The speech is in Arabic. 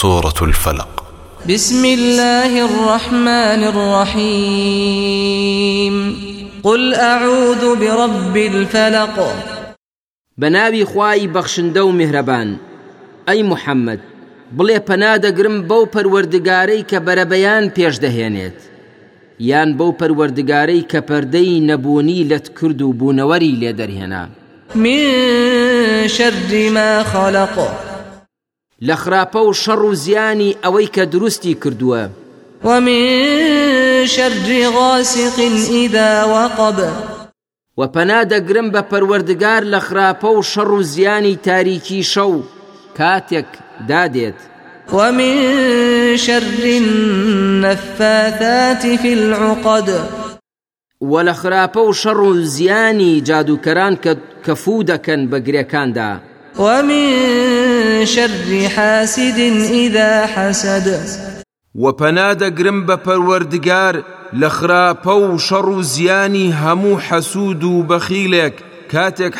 سورة الفلق. بسم الله الرحمن الرحيم. قل أعوذ برب الفلق. بناوي خواي بخشندو مهربان. أي محمد بڵێ پەنادەگرم بەو پەروەردگارەی کە بەرەبەیان پێش دەهێنێت یان بەو پەروەردگارەی کە پەردەی نەبوونی لەت کرد و بوونەوەری لێ دەرهێنا من شر ما خلق. لە خراپە و شەڕ و زیانی ئەوەی کە دروستی کردووە. ومن شر غاسق إذا وقب. و پەنادەگرم بە پەروەردگار لە خراپە و شەڕ و زیانی تاریکی شەو. کاتێک دادێت. ومن شر النفاثات في العقد. وە لە خراپە و شەڕ و زیانی جادوکەران کە کەفوو دەکەن بە گرێکاندا. ومن شر حاسد إذا حسد. وپەنادەگرم بە پەروەردگار لە خراپە و شەڕ و زیانی هەموو حەسوود و بەخیلێک کاتێک